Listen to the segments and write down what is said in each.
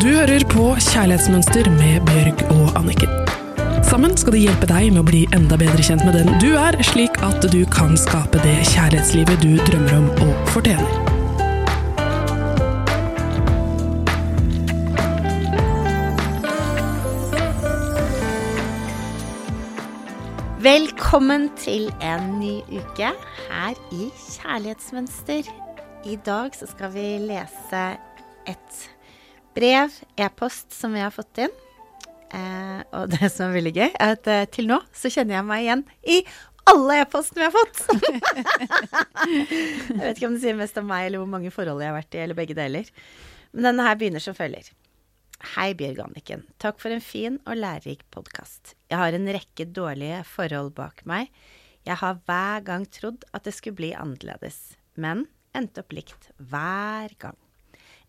Du hører på Kjærlighetsmønster med Bjørg og Anniken. Sammen skal de hjelpe deg med å bli enda bedre kjent med den du er, slik at du kan skape det kjærlighetslivet du drømmer om og fortjener. Velkommen til en ny uke her i Kjærlighetsmønster. I dag så skal vi lese et brev, e-post, som vi har fått inn. Eh, og det som er veldig gøy, er at eh, til nå så kjenner jeg meg igjen i alle e-postene vi har fått. jeg vet ikke om det sier mest om meg eller hvor mange forhold jeg har vært i, eller begge deler. Men denne her begynner som følger. Hei, Bjørg Anniken. Takk for en fin og lærerik podkast. Jeg har en rekke dårlige forhold bak meg. Jeg har hver gang trodd at det skulle bli annerledes, men endte opp likt hver gang.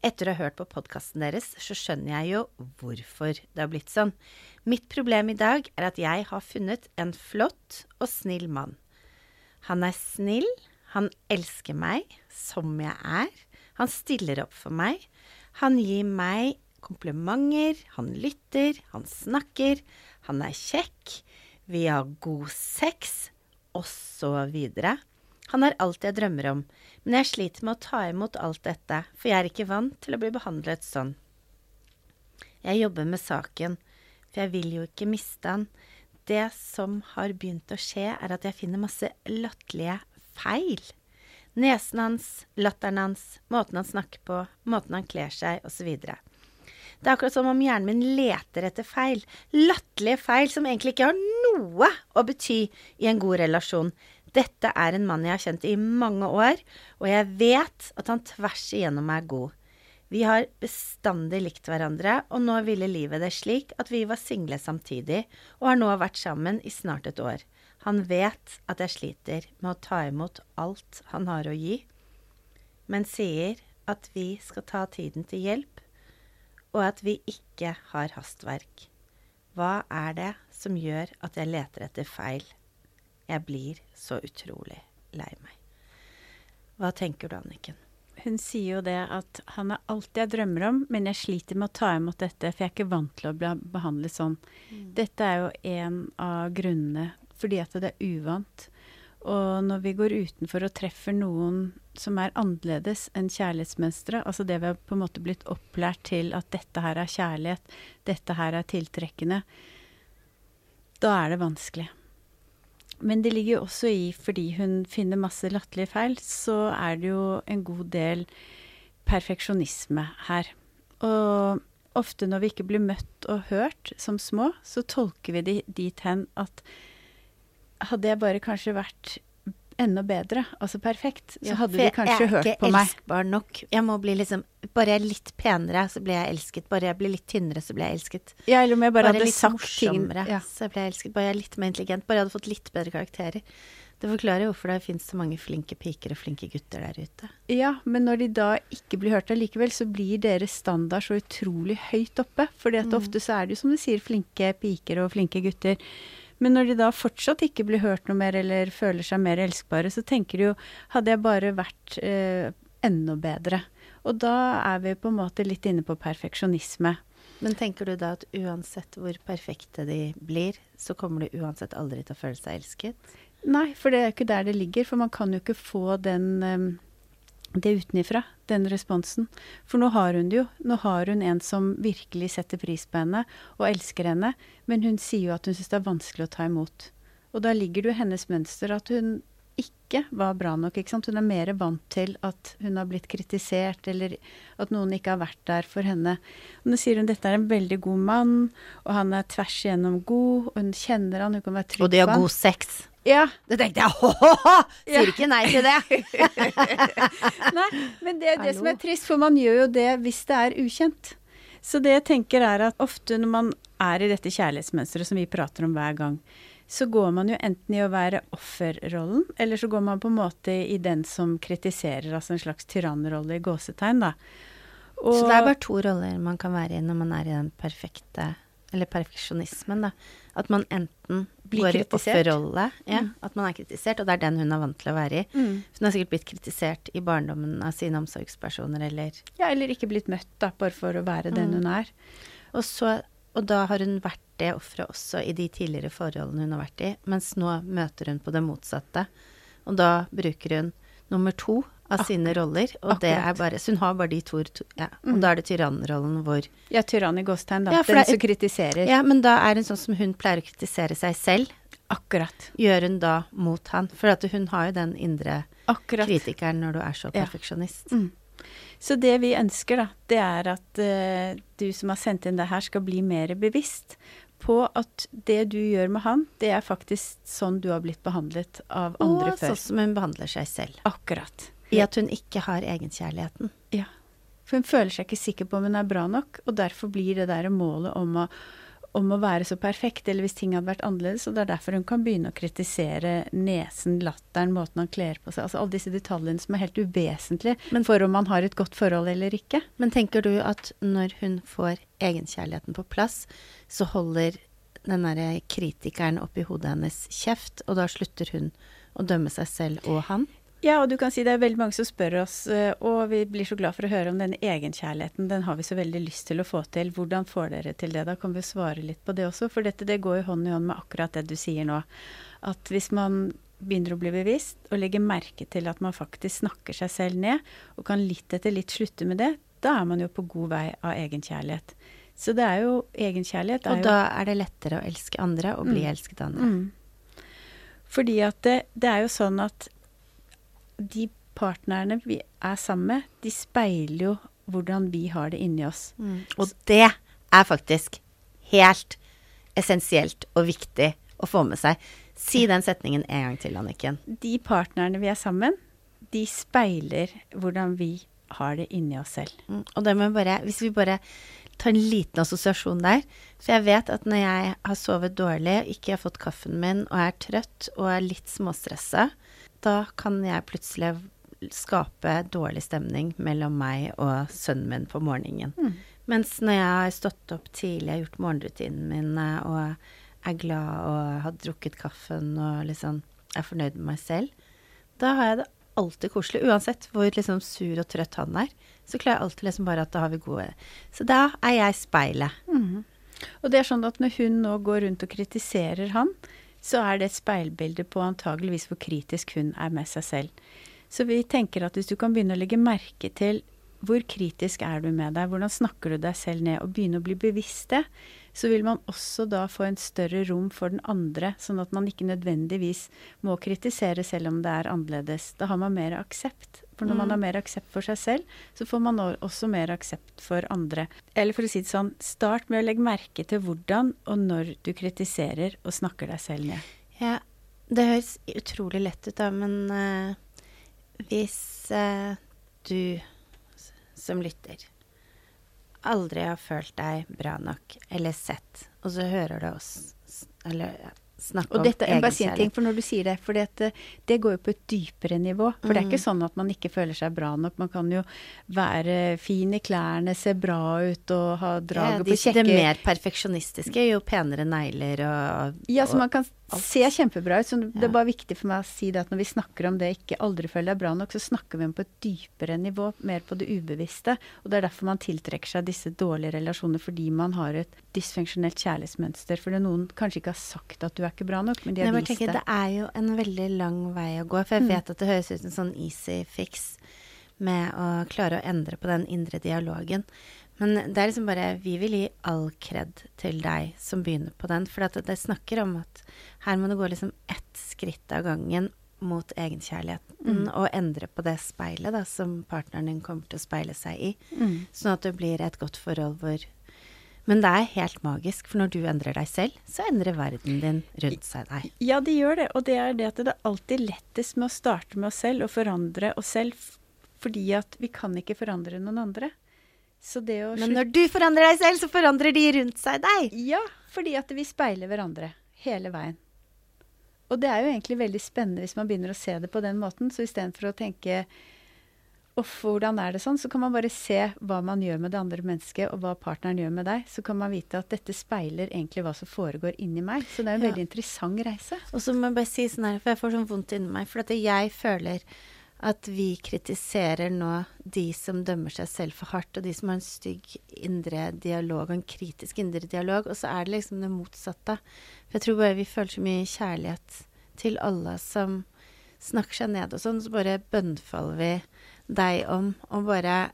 Etter å ha hørt på podkasten deres, så skjønner jeg jo hvorfor det har blitt sånn. Mitt problem i dag er at jeg har funnet en flott og snill mann. Han er snill, han elsker meg som jeg er, han stiller opp for meg, han gir meg komplimenter, han lytter, han snakker, han er kjekk, vi har god sex, osv. Han er alt jeg drømmer om, men jeg sliter med å ta imot alt dette, for jeg er ikke vant til å bli behandlet sånn. Jeg jobber med saken, for jeg vil jo ikke miste han. Det som har begynt å skje, er at jeg finner masse latterlige feil. Nesen hans, latteren hans, måten han snakker på, måten han kler seg, osv. Det er akkurat som om hjernen min leter etter feil. Latterlige feil som egentlig ikke har noe å bety i en god relasjon. Dette er en mann jeg har kjent i mange år, og jeg vet at han tvers igjennom er god. Vi har bestandig likt hverandre, og nå ville livet det slik at vi var single samtidig, og har nå vært sammen i snart et år. Han vet at jeg sliter med å ta imot alt han har å gi, men sier at vi skal ta tiden til hjelp og at vi ikke har hastverk. Hva er det som gjør at jeg leter etter feil? Jeg blir så utrolig lei meg. Hva tenker du, Anniken? Hun sier jo det at han er alt jeg drømmer om, men jeg sliter med å ta imot dette, for jeg er ikke vant til å bli behandlet sånn. Mm. Dette er jo en av grunnene fordi at det er uvant. Og når vi går utenfor og treffer noen som er annerledes enn kjærlighetsmønsteret, altså det vi har på en måte blitt opplært til at dette her er kjærlighet, dette her er tiltrekkende, da er det vanskelig. Men det ligger jo også i, fordi hun finner masse latterlige feil, så er det jo en god del perfeksjonisme her. Og ofte når vi ikke blir møtt og hørt som små, så tolker vi det dit hen at hadde jeg bare kanskje vært enda bedre, altså perfekt, så hadde ja, de kanskje hørt på meg. Jeg er ikke elskbar nok. Jeg må bli liksom Bare jeg er litt penere, så blir jeg elsket. Bare jeg blir litt tynnere, så blir jeg elsket. Ja, eller om jeg bare, bare hadde sagt ting ja. så blir jeg elsket. Bare jeg er litt mer intelligent. Bare jeg hadde fått litt bedre karakterer. Det forklarer hvorfor det finnes så mange flinke piker og flinke gutter der ute. Ja, men når de da ikke blir hørt allikevel, så blir deres standard så utrolig høyt oppe. At mm. ofte så er det jo som du sier, flinke piker og flinke gutter. Men når de da fortsatt ikke blir hørt noe mer eller føler seg mer elskbare, så tenker de jo hadde jeg bare vært eh, enda bedre. Og da er vi på en måte litt inne på perfeksjonisme. Men tenker du da at uansett hvor perfekte de blir, så kommer de uansett aldri til å føle seg elsket? Nei, for det er ikke der det ligger. For man kan jo ikke få den um, det utenifra, den responsen. For nå har hun det jo. Nå har hun en som virkelig setter pris på henne og elsker henne, men hun sier jo at hun syns det er vanskelig å ta imot. Og da ligger det jo hennes mønster at hun ikke var bra nok. ikke sant? Hun er mer vant til at hun har blitt kritisert, eller at noen ikke har vært der for henne. Og nå sier hun dette er en veldig god mann, og han er tvers igjennom god, og hun kjenner han, hun kan være trygg på han. Og de har god sex. Ja. Da tenkte jeg hå-hå-hå! Sier ikke nei til det. nei, men det er det som er trist, for man gjør jo det hvis det er ukjent. Så det jeg tenker er at ofte når man er i dette kjærlighetsmønsteret som vi prater om hver gang, så går man jo enten i å være offerrollen, eller så går man på en måte i den som kritiserer, altså en slags tyrannrolle i gåsetegn, da. Og, så det er bare to roller man kan være i når man er i den perfekte eller perfeksjonismen, da. At man enten går i offerrolle. Ja, Mm. At man er kritisert, og det er den hun er vant til å være i. Mm. Hun har sikkert blitt kritisert i barndommen av sine omsorgspersoner, eller Ja, eller ikke blitt møtt, da, bare for å være den Mm. hun er. Og, så, og da har hun vært det offeret også i de tidligere forholdene hun har vært i, mens nå møter hun på det motsatte. Og da bruker hun nummer to av sine roller, og det er bare Så hun har bare de to, ja. Og Mm. da er det tyrannrollen hvor Ja, tyrann i gåstegn, da. Ja, den som kritiserer. Ja, men da er hun sånn som hun pleier å kritisere seg selv, Akkurat. gjør hun da mot han. For at hun har jo den indre Akkurat. kritikeren når du er så Ja. perfeksjonist. Mm. Så det vi ønsker, da, det er at uh, du som har sendt inn det her, skal bli mer bevisst på at det du gjør med han, det er faktisk sånn du har blitt behandlet av andre Og før. sånn som hun behandler seg selv. Akkurat. I at hun ikke har egenkjærligheten. Ja. For hun føler seg ikke sikker på om hun er bra nok, og derfor blir det der målet om å, om å være så perfekt, eller hvis ting hadde vært annerledes, og det er derfor hun kan begynne å kritisere nesen, latteren, måten han kler på seg, altså alle disse detaljene som er helt uvesentlige Men- for om man har et godt forhold eller ikke. Men tenker du at når hun får egenkjærligheten på plass, så holder den derre kritikeren oppi hodet hennes kjeft, og da slutter hun å dømme seg selv og han? Ja, og du kan si det er veldig mange som spør oss, eh, og vi blir så glad for å høre om denne egenkjærligheten. Den har vi så veldig lyst til å få til. Hvordan får dere til det? Da kan vi svare litt på det også, for dette det går jo hånd i hånd med akkurat det du sier nå. At hvis man begynner å bli bevisst og legger merke til at man faktisk snakker seg selv ned, og kan litt etter litt slutte med det, da er man jo på god vei av egenkjærlighet. Så det er jo egenkjærlighet. er Og da er det lettere å elske andre og bli Mm. elsket av andre. Mm. Fordi at det, det er jo sånn at de partnerne vi er sammen med, de speiler jo hvordan vi har det inni oss. Mm. Og det er faktisk helt essensielt og viktig å få med seg. Si den setningen en gang til, Anniken. De partnerne vi er sammen, de speiler hvordan vi har det inni oss selv. Mm. Og det må bare, hvis vi bare tar en liten assosiasjon der For jeg vet at når jeg har sovet dårlig, ikke har fått kaffen min og er trøtt og er litt småstressa, da kan jeg plutselig skape dårlig stemning mellom meg og sønnen min på morgenen. Mm. Mens når jeg har stått opp tidlig, har gjort morgenrutinen min eh, og er glad og har drukket kaffen og liksom er fornøyd med meg selv, da har jeg det alltid koselig. Uansett hvor liksom sur og trøtt han er, så klarer jeg alltid liksom bare at da har vi gode Så da er jeg speilet. Mm. Og det er sånn at når hun nå går rundt og kritiserer han, så er det et speilbilde på antageligvis hvor kritisk hun er med seg selv. Så vi tenker at hvis du kan begynne å legge merke til hvor kritisk er du med deg, hvordan snakker du deg selv ned, og begynne å bli bevisst det, så vil man også da få en større rom for den andre, sånn at man ikke nødvendigvis må kritisere selv om det er annerledes. Da har man mer aksept. For når man Mm. har mer aksept for seg selv, så får man også mer aksept for andre. Eller for å si det sånn, start med å legge merke til hvordan og når du kritiserer og snakker deg selv ned. Ja, det høres utrolig lett ut, da, men uh, hvis uh, du som lytter aldri har følt deg bra nok eller sett, og så hører du oss s- om ja, snakke Og dette er bare si en ting, for når du sier det, for det, det går jo på et dypere nivå. For det er Mm. ikke sånn at man ikke føler seg bra nok. Man kan jo være fin i klærne, se bra ut og ha Ja, draget de, på kjekke det mer perfeksjonistiske, jo penere negler og, Ja, så man kan se kjempebra ut. Så det er bare viktig for meg å si det at når vi snakker om det ikke aldri føler deg bra nok, så snakker vi om på et dypere nivå, mer på det ubevisste. Og det er derfor man tiltrekker seg disse dårlige relasjonene, fordi man har et dysfunksjonelt kjærlighetsmønster. Fordi noen kanskje ikke har sagt at du er ikke bra nok, men de har Nei, vist tenker, det. det er jo en veldig lang vei å gå, for jeg Mm. vet at det høres ut som en sånn easy fix med å klare å endre på den indre dialogen. Men det er liksom bare Vi vil gi all kred til deg som begynner på den. For at det snakker om at her må du gå liksom ett skritt av gangen mot egenkjærligheten. Mm. Og endre på det speilet da, som partneren din kommer til å speile seg i. Mm. Sånn at det blir et godt forhold hvor Men det er helt magisk, for når du endrer deg selv, så endrer verden din rundt seg deg. Ja, det gjør det. Og det er det at det er alltid lettest med å starte med oss selv og forandre oss selv. Fordi at vi kan ikke forandre noen andre. Så det å Men når du forandrer deg selv, så forandrer de rundt seg deg. Ja, fordi at vi speiler hverandre hele veien. Og det er jo egentlig veldig spennende hvis man begynner å se det på den måten. Så istedenfor å tenke Og hvordan er det sånn? Så kan man bare se hva man gjør med det andre mennesket, og hva partneren gjør med deg. Så kan man vite at dette speiler egentlig hva som foregår inni meg. Så det er en Ja. veldig interessant reise. Og så må jeg bare si sånn her, for jeg får sånn vondt inni meg. For at jeg føler at vi kritiserer nå de som dømmer seg selv for hardt, og de som har en stygg indre dialog og en kritisk indre dialog. Og så er det liksom det motsatte. For jeg tror bare vi føler så mye kjærlighet til alle som snakker seg ned og sånn. Så bare bønnfaller vi deg om å bare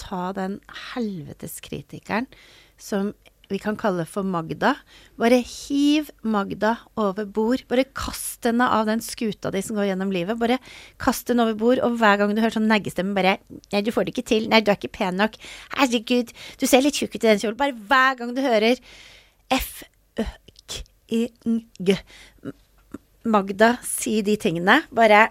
ta den helvetes kritikeren som vi kan kalle for Magda. Bare hiv Magda over bord. Bare kast henne av den skuta di som går gjennom livet. Bare kast henne over bord, og hver gang du hører sånn neggestemme, bare Nei, du får det ikke til. Nei, du er ikke pen nok. Herregud, du ser litt tjukk ut i den kjolen. Bare hver gang du hører F, Ø, K, I, N, G Magda si de tingene, bare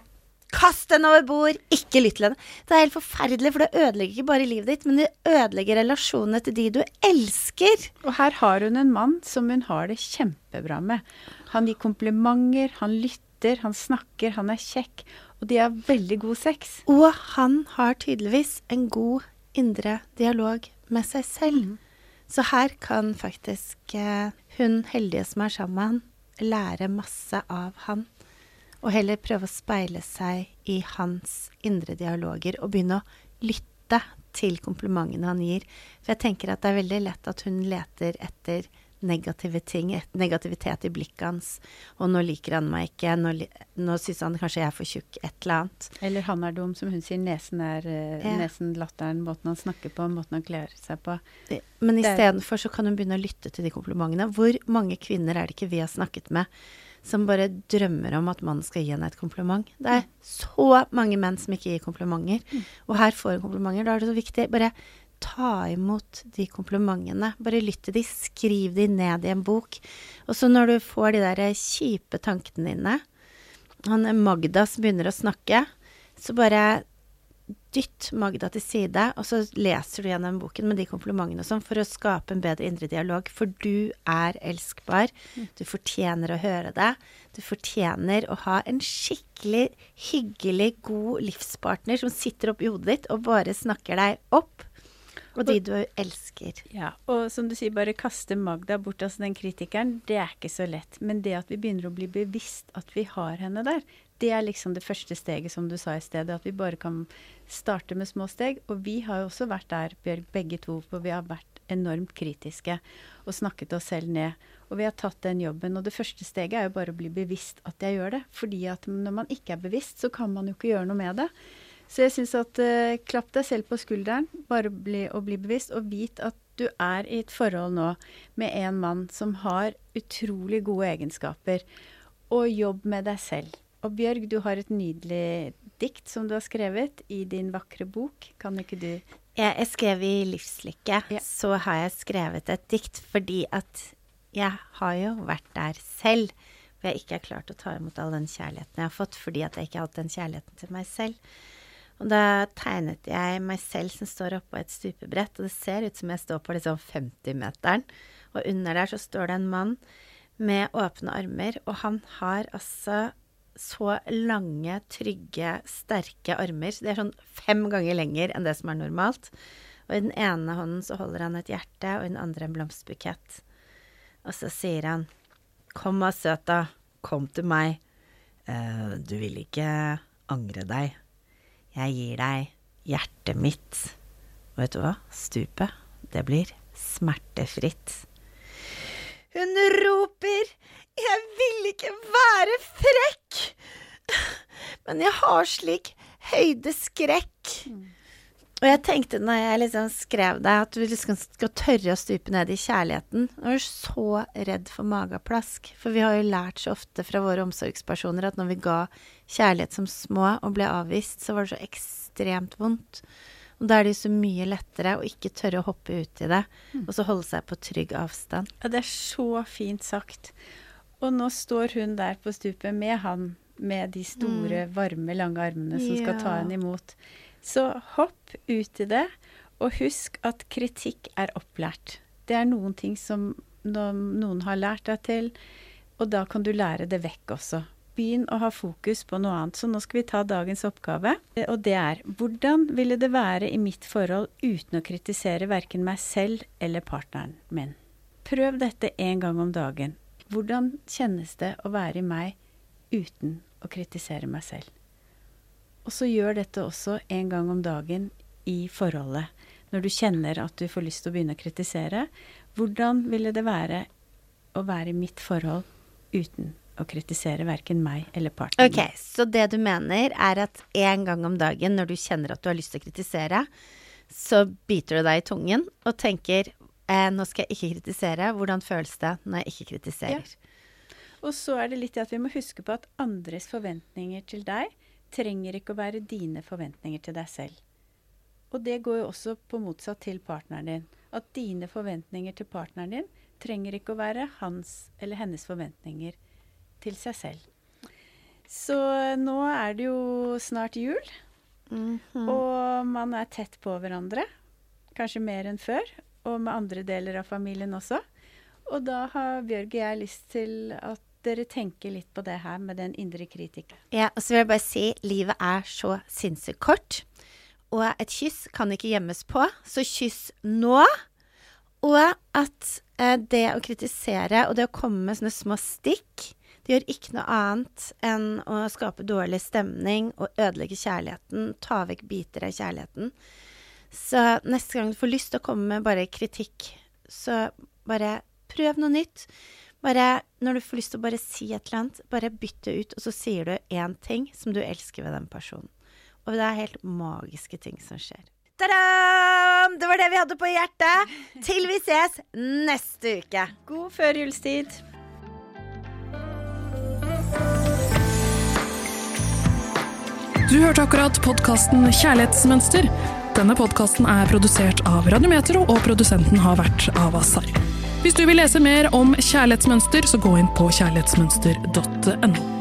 Kast den over bord! Ikke lytt til henne. Det er helt forferdelig, for det ødelegger ikke bare livet ditt, men det ødelegger relasjonene til de du elsker. Og her har hun en mann som hun har det kjempebra med. Han gir komplimenter, han lytter, han snakker, han er kjekk. Og de har veldig god sex. Og han har tydeligvis en god indre dialog med seg selv. Så her kan faktisk eh, hun heldige som er sammen med han, lære masse av han. Og heller prøve å speile seg i hans indre dialoger og begynne å lytte til komplimentene han gir. For jeg tenker at det er veldig lett at hun leter etter negative ting, negativitet i blikket hans. Og nå liker han meg ikke, nå, nå syns han kanskje jeg er for tjukk, et eller annet. Eller han er dum, som hun sier. Nesen er eh, Ja. nesen, latteren, måten han snakker på, måten han kler seg på. Men Det- istedenfor så kan hun begynne å lytte til de komplimentene. Hvor mange kvinner er det ikke vi har snakket med som bare drømmer om at mannen skal gi henne et kompliment? Det er så mange menn som ikke gir komplimenter. Og her får hun komplimenter. Da er det så viktig bare ta imot de komplimentene. Bare lytt til de, skriv de ned i en bok. Og så når du får de der kjipe tankene dine, han er Magda som begynner å snakke, så bare dytt Magda til side, og så leser du gjennom boken med de komplimentene og sånn, for å skape en bedre indre dialog. For du er elskbar. Du fortjener å høre det. Du fortjener å ha en skikkelig hyggelig, god livspartner som sitter oppi hodet ditt og bare snakker deg opp. Og de du elsker. Ja, og som du sier, bare kaste Magda bort, altså den kritikeren, det er ikke så lett. Men det at vi begynner å bli bevisst at vi har henne der, det er liksom det første steget, som du sa i stedet. At vi bare kan starte med små steg. Og vi har jo også vært der, Bjørg, begge to, hvor vi har vært enormt kritiske og snakket oss selv ned. Og vi har tatt den jobben. Og det første steget er jo bare å bli bevisst at jeg gjør det. Fordi at når man ikke er bevisst, så kan man jo ikke gjøre noe med det. Så jeg syns at uh, klapp deg selv på skulderen, bare bli, og bli bevisst, og vit at du er i et forhold nå med en mann som har utrolig gode egenskaper. Og jobb med deg selv. Og Bjørg, du har et nydelig dikt som du har skrevet i din vakre bok. Kan ikke du Jeg, skrev i Livslykke, Ja. så har jeg skrevet et dikt fordi at jeg har jo vært der selv. For jeg ikke har klart å ta imot all den kjærligheten jeg har fått, fordi at jeg ikke har hatt den kjærligheten til meg selv. Og da tegnet jeg meg selv som står oppå et stupebrett, og det ser ut som jeg står på liksom 50-meteren. Og under der så står det en mann med åpne armer, og han har altså så lange, trygge, sterke armer. Det er sånn fem ganger lenger enn det som er normalt. Og i den ene hånden så holder han et hjerte, og i den andre en blomsterbukett. Og så sier han, kom da, søta, kom til meg. Eh, du vil ikke angre deg. Jeg gir deg hjertet mitt. Og vet du hva? Stupet, det blir smertefritt. Hun roper 'Jeg vil ikke være frekk', men jeg har slik høydeskrekk. Og jeg tenkte når jeg liksom skrev deg, at du liksom skal tørre å stupe ned i kjærligheten. Nå er du så redd for mageplask. For vi har jo lært så ofte fra våre omsorgspersoner at når vi ga kjærlighet som små og ble avvist, så var det så ekstremt vondt. Og da er det jo så mye lettere å ikke tørre å hoppe ut i det, og så holde seg på trygg avstand. Ja, det er så fint sagt. Og nå står hun der på stupet med han med de store, varme, lange armene som skal ta henne imot. Så hopp ut i det, og husk at kritikk er opplært. Det er noen ting som noen har lært deg til, og da kan du lære det vekk også. begynn å ha fokus på noe annet. Så nå skal vi ta dagens oppgave, og det er hvordan ville det være i mitt forhold uten å kritisere verken meg selv eller partneren min? Prøv dette en gang om dagen. Hvordan kjennes det å være i meg uten å kritisere meg selv? Og så gjør dette også en gang om dagen i forholdet. Når du kjenner at du får lyst til å begynne å kritisere, hvordan ville det være å være i mitt forhold uten å kritisere verken meg eller partneren? Ok, Så det du mener, er at en gang om dagen når du kjenner at du har lyst til å kritisere, så biter du deg i tungen og tenker eh, nå skal jeg ikke kritisere. Hvordan føles det når jeg ikke kritiserer? Ja. Og så er det litt at vi må huske på at andres forventninger til deg trenger ikke å være dine forventninger til deg selv. Og det går jo også på motsatt til partneren din. At dine forventninger til partneren din trenger ikke å være hans eller hennes forventninger til seg selv. Så nå er det jo snart jul, Mm -hmm. og man er tett på hverandre. Kanskje mer enn før, og med andre deler av familien også. Og da har Bjørg og jeg lyst til at dere tenker litt på det her med den indre kritikeren. Ja, og så vil jeg bare si livet er så sinnssykt kort. Og et kyss kan ikke gjemmes på, så kyss nå. Og at eh, det å kritisere og det å komme med sånne små stikk det gjør ikke noe annet enn å skape dårlig stemning og ødelegge kjærligheten. Ta vekk biter av kjærligheten. Så neste gang du får lyst til å komme med bare kritikk, så bare prøv noe nytt. Bare når du får lyst til å bare si et eller annet, bare bytt det ut, og så sier du én ting som du elsker ved den personen. Og det er helt magiske ting som skjer. Ta-da! Det var det vi hadde på hjertet. Til vi ses neste uke. God førjulstid! Du hørte akkurat podkasten Kjærlighetsmønster. Denne podkasten er produsert av Radiometro, og produsenten har vært Avasar. Hvis du vil lese mer om kjærlighetsmønster, så gå inn på kjærlighetsmønster.no.